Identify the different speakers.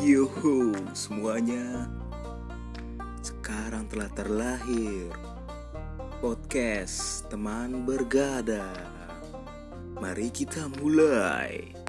Speaker 1: Yuhu semuanya. Sekarang telah terlahir Podcast teman bergada. Mari kita mulai.